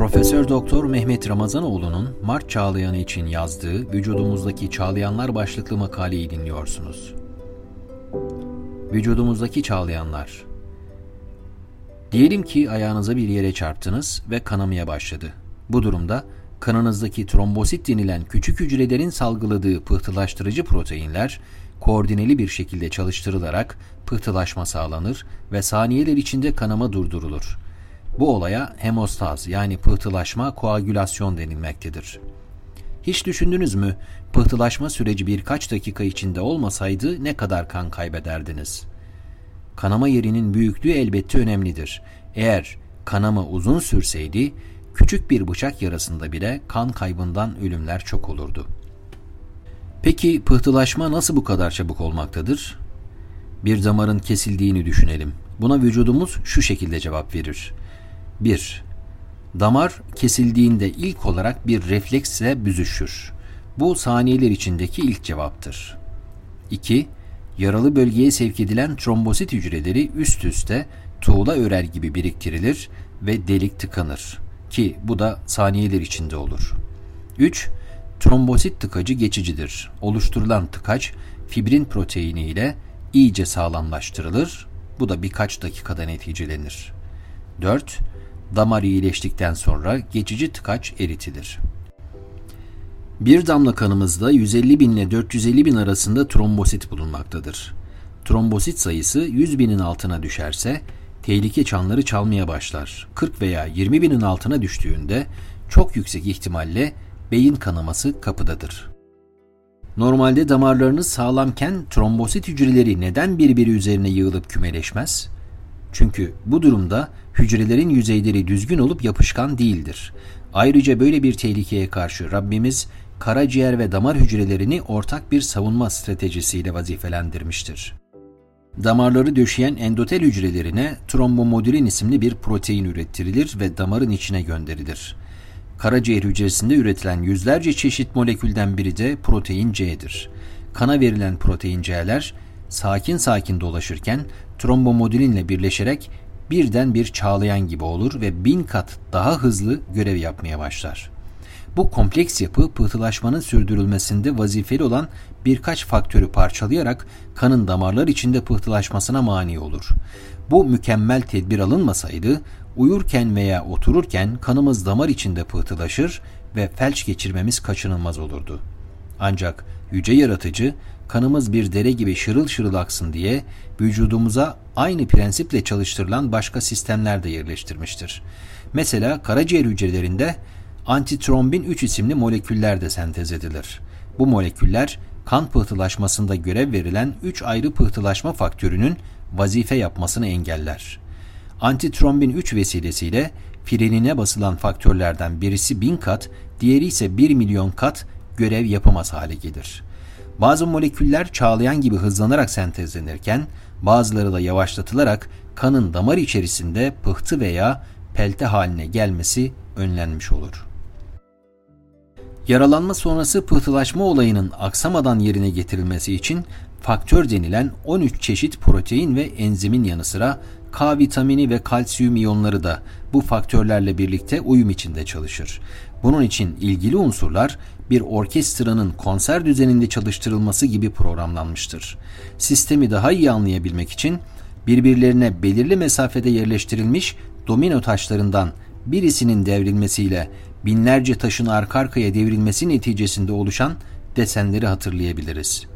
Profesör Doktor Mehmet Ramazanoğlu'nun Mart Çağlayanı için yazdığı Vücudumuzdaki Çağlayanlar başlıklı makaleyi dinliyorsunuz. Vücudumuzdaki çağlayanlar Diyelim ki ayağınıza bir yere çarptınız ve kanamaya başladı. Bu durumda kanınızdaki trombosit denilen küçük hücrelerin salgıladığı pıhtılaştırıcı proteinler koordineli bir şekilde çalıştırılarak pıhtılaşma sağlanır ve saniyeler içinde kanama durdurulur. Bu olaya hemostaz yani pıhtılaşma koagülasyon denilmektedir. Hiç düşündünüz mü pıhtılaşma süreci birkaç dakika içinde olmasaydı ne kadar kan kaybederdiniz? Kanama yerinin büyüklüğü elbette önemlidir. Eğer kanama uzun sürseydi küçük bir bıçak yarasında bile kan kaybından ölümler çok olurdu. Peki pıhtılaşma nasıl bu kadar çabuk olmaktadır? Bir damarın kesildiğini düşünelim. Buna vücudumuz şu şekilde cevap verir. 1. Damar kesildiğinde ilk olarak bir refleksle büzüşür. Bu saniyeler içindeki ilk cevaptır. 2. Yaralı bölgeye sevk edilen trombosit hücreleri üst üste tuğla örer gibi biriktirilir ve delik tıkanır ki bu da saniyeler içinde olur. 3. Trombosit tıkacı geçicidir. Oluşturulan tıkaç fibrin proteini ile iyice sağlamlaştırılır. Bu da birkaç dakikada neticelenir. 4. Damar iyileştikten sonra geçici tıkaç eritilir. Bir damla kanımızda 150 bin ile 450 bin arasında trombosit bulunmaktadır. Trombosit sayısı 100 binin altına düşerse tehlike çanları çalmaya başlar. 40 veya 20 binin altına düştüğünde çok yüksek ihtimalle beyin kanaması kapıdadır. Normalde damarlarınız sağlamken trombosit hücreleri neden birbiri üzerine yığılıp kümeleşmez? Çünkü bu durumda hücrelerin yüzeyleri düzgün olup yapışkan değildir. Ayrıca böyle bir tehlikeye karşı Rabbimiz karaciğer ve damar hücrelerini ortak bir savunma stratejisiyle vazifelendirmiştir. Damarları döşeyen endotel hücrelerine trombomodulin isimli bir protein ürettirilir ve damarın içine gönderilir. Karaciğer hücresinde üretilen yüzlerce çeşit molekülden biri de protein C'dir. Kana verilen protein C'ler sakin sakin dolaşırken trombomodulinle birleşerek birden bir çağlayan gibi olur ve bin kat daha hızlı görev yapmaya başlar. Bu kompleks yapı pıhtılaşmanın sürdürülmesinde vazifeli olan birkaç faktörü parçalayarak kanın damarlar içinde pıhtılaşmasına mani olur. Bu mükemmel tedbir alınmasaydı uyurken veya otururken kanımız damar içinde pıhtılaşır ve felç geçirmemiz kaçınılmaz olurdu. Ancak yüce yaratıcı kanımız bir dere gibi şırıl şırıl aksın diye vücudumuza aynı prensiple çalıştırılan başka sistemler de yerleştirmiştir. Mesela karaciğer hücrelerinde antitrombin 3 isimli moleküller de sentez edilir. Bu moleküller kan pıhtılaşmasında görev verilen 3 ayrı pıhtılaşma faktörünün vazife yapmasını engeller. Antitrombin 3 vesilesiyle frenine basılan faktörlerden birisi 1000 kat, diğeri ise 1 milyon kat görev yapamaz hale gelir. Bazı moleküller çağlayan gibi hızlanarak sentezlenirken bazıları da yavaşlatılarak kanın damar içerisinde pıhtı veya pelte haline gelmesi önlenmiş olur. Yaralanma sonrası pıhtılaşma olayının aksamadan yerine getirilmesi için faktör denilen 13 çeşit protein ve enzimin yanı sıra K vitamini ve kalsiyum iyonları da bu faktörlerle birlikte uyum içinde çalışır. Bunun için ilgili unsurlar bir orkestranın konser düzeninde çalıştırılması gibi programlanmıştır. Sistemi daha iyi anlayabilmek için birbirlerine belirli mesafede yerleştirilmiş domino taşlarından birisinin devrilmesiyle binlerce taşın arka arkaya devrilmesi neticesinde oluşan desenleri hatırlayabiliriz.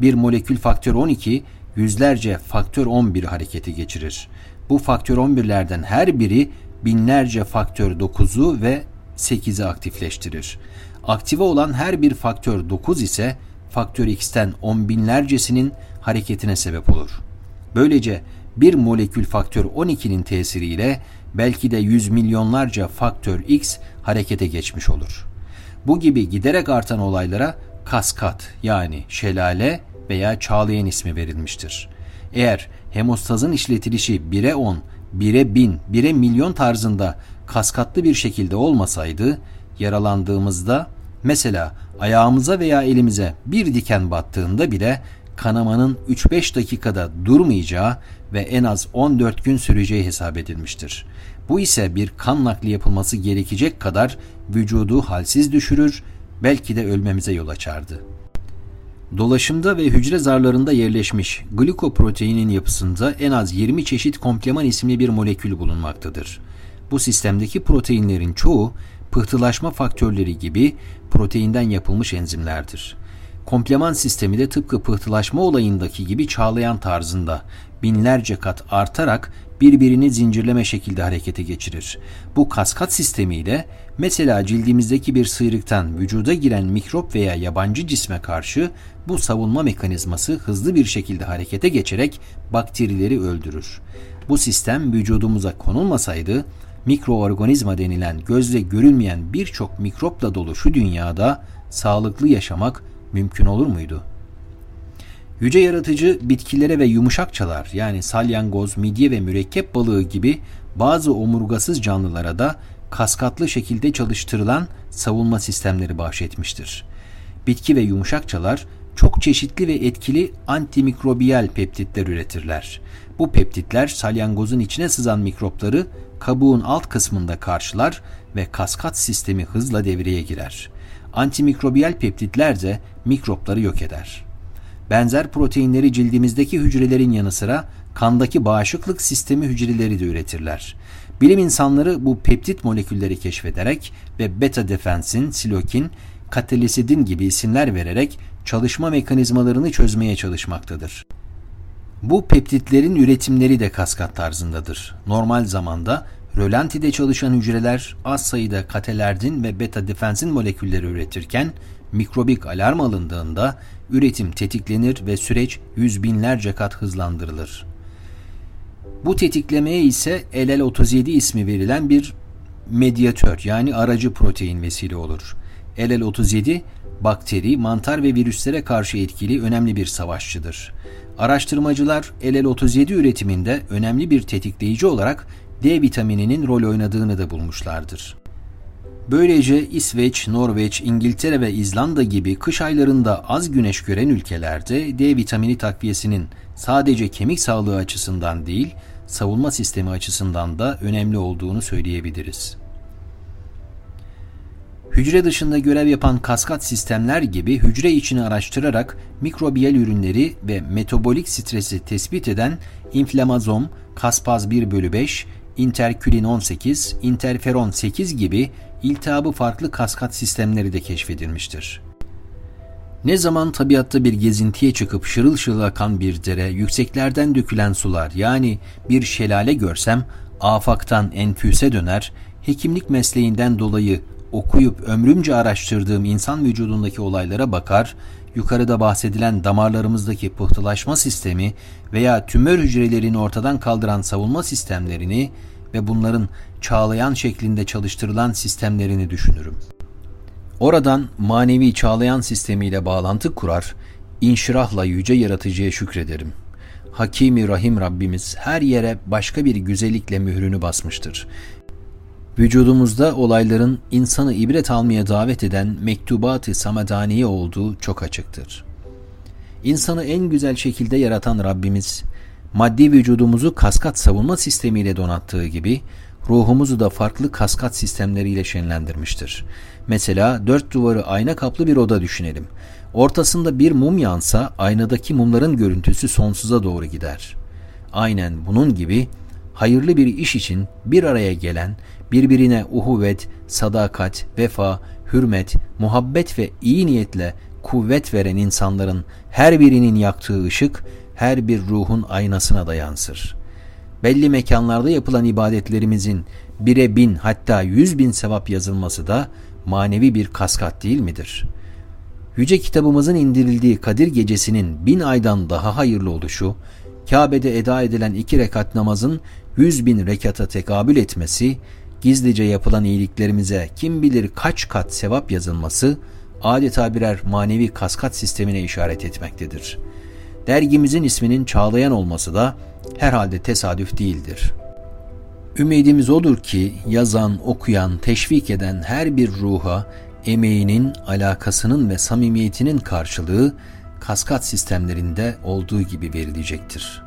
Bir molekül faktör 12 yüzlerce faktör 11 hareketi geçirir. Bu faktör 11'lerden her biri binlerce faktör 9'u ve 8'i aktifleştirir. Aktive olan her bir faktör 9 ise faktör x'ten on binlercesinin hareketine sebep olur. Böylece bir molekül faktör 12'nin tesiriyle belki de yüz milyonlarca faktör x harekete geçmiş olur. Bu gibi giderek artan olaylara kaskat yani şelale veya çağlayan ismi verilmiştir. Eğer hemostazın işletilişi 1'e 10, 1'e 1000, 1'e milyon tarzında kaskatlı bir şekilde olmasaydı yaralandığımızda mesela ayağımıza veya elimize bir diken battığında bile kanamanın 3-5 dakikada durmayacağı ve en az 14 gün süreceği hesap edilmiştir. Bu ise bir kan nakli yapılması gerekecek kadar vücudu halsiz düşürür, belki de ölmemize yol açardı. Dolaşımda ve hücre zarlarında yerleşmiş glikoproteinin yapısında en az 20 çeşit kompleman isimli bir molekül bulunmaktadır. Bu sistemdeki proteinlerin çoğu pıhtılaşma faktörleri gibi proteinden yapılmış enzimlerdir. Kompleman sistemi de tıpkı pıhtılaşma olayındaki gibi çağlayan tarzında binlerce kat artarak birbirini zincirleme şekilde harekete geçirir. Bu kaskat sistemiyle mesela cildimizdeki bir sıyrıktan vücuda giren mikrop veya yabancı cisme karşı bu savunma mekanizması hızlı bir şekilde harekete geçerek bakterileri öldürür. Bu sistem vücudumuza konulmasaydı mikroorganizma denilen gözle görülmeyen birçok mikropla dolu şu dünyada sağlıklı yaşamak mümkün olur muydu? Yüce yaratıcı bitkilere ve yumuşakçalar yani salyangoz, midye ve mürekkep balığı gibi bazı omurgasız canlılara da kaskatlı şekilde çalıştırılan savunma sistemleri bahşetmiştir. Bitki ve yumuşakçalar çok çeşitli ve etkili antimikrobiyal peptitler üretirler. Bu peptitler salyangozun içine sızan mikropları kabuğun alt kısmında karşılar ve kaskat sistemi hızla devreye girer. Antimikrobiyal peptitler de mikropları yok eder. Benzer proteinleri cildimizdeki hücrelerin yanı sıra kandaki bağışıklık sistemi hücreleri de üretirler. Bilim insanları bu peptit molekülleri keşfederek ve beta defensin, silokin, katalisidin gibi isimler vererek çalışma mekanizmalarını çözmeye çalışmaktadır. Bu peptitlerin üretimleri de kaskat tarzındadır. Normal zamanda rölantide çalışan hücreler az sayıda katelerdin ve beta defensin molekülleri üretirken mikrobik alarm alındığında üretim tetiklenir ve süreç yüz binlerce kat hızlandırılır. Bu tetiklemeye ise LL37 ismi verilen bir medyatör yani aracı protein vesile olur. LL37 bakteri, mantar ve virüslere karşı etkili önemli bir savaşçıdır. Araştırmacılar LL37 üretiminde önemli bir tetikleyici olarak D vitamininin rol oynadığını da bulmuşlardır. Böylece İsveç, Norveç, İngiltere ve İzlanda gibi kış aylarında az güneş gören ülkelerde D vitamini takviyesinin sadece kemik sağlığı açısından değil, savunma sistemi açısından da önemli olduğunu söyleyebiliriz. Hücre dışında görev yapan kaskat sistemler gibi hücre içini araştırarak mikrobiyal ürünleri ve metabolik stresi tespit eden inflamazom, kaspaz 1 bölü 5, interkülin 18, interferon 8 gibi iltihabı farklı kaskat sistemleri de keşfedilmiştir. Ne zaman tabiatta bir gezintiye çıkıp şırıl şırıl akan bir dere, yükseklerden dökülen sular yani bir şelale görsem afaktan enfüse döner, hekimlik mesleğinden dolayı okuyup ömrümce araştırdığım insan vücudundaki olaylara bakar, yukarıda bahsedilen damarlarımızdaki pıhtılaşma sistemi veya tümör hücrelerini ortadan kaldıran savunma sistemlerini ve bunların çağlayan şeklinde çalıştırılan sistemlerini düşünürüm. Oradan manevi çağlayan sistemiyle bağlantı kurar, inşirahla yüce yaratıcıya şükrederim. Hakimi Rahim Rabbimiz her yere başka bir güzellikle mührünü basmıştır. Vücudumuzda olayların insanı ibret almaya davet eden mektubat-ı samadaniye olduğu çok açıktır. İnsanı en güzel şekilde yaratan Rabbimiz, maddi vücudumuzu kaskat savunma sistemiyle donattığı gibi, ruhumuzu da farklı kaskat sistemleriyle şenlendirmiştir. Mesela dört duvarı ayna kaplı bir oda düşünelim. Ortasında bir mum yansa aynadaki mumların görüntüsü sonsuza doğru gider. Aynen bunun gibi hayırlı bir iş için bir araya gelen, birbirine uhuvvet, sadakat, vefa, hürmet, muhabbet ve iyi niyetle kuvvet veren insanların her birinin yaktığı ışık her bir ruhun aynasına da yansır. Belli mekanlarda yapılan ibadetlerimizin bire bin hatta yüz bin sevap yazılması da manevi bir kaskat değil midir? Yüce kitabımızın indirildiği Kadir gecesinin bin aydan daha hayırlı oluşu, Kabe'de eda edilen iki rekat namazın yüz bin rekata tekabül etmesi, gizlice yapılan iyiliklerimize kim bilir kaç kat sevap yazılması, adeta birer manevi kaskat sistemine işaret etmektedir. Dergimizin isminin Çağlayan olması da herhalde tesadüf değildir. Ümidimiz odur ki yazan, okuyan, teşvik eden her bir ruha emeğinin, alakasının ve samimiyetinin karşılığı kaskat sistemlerinde olduğu gibi verilecektir.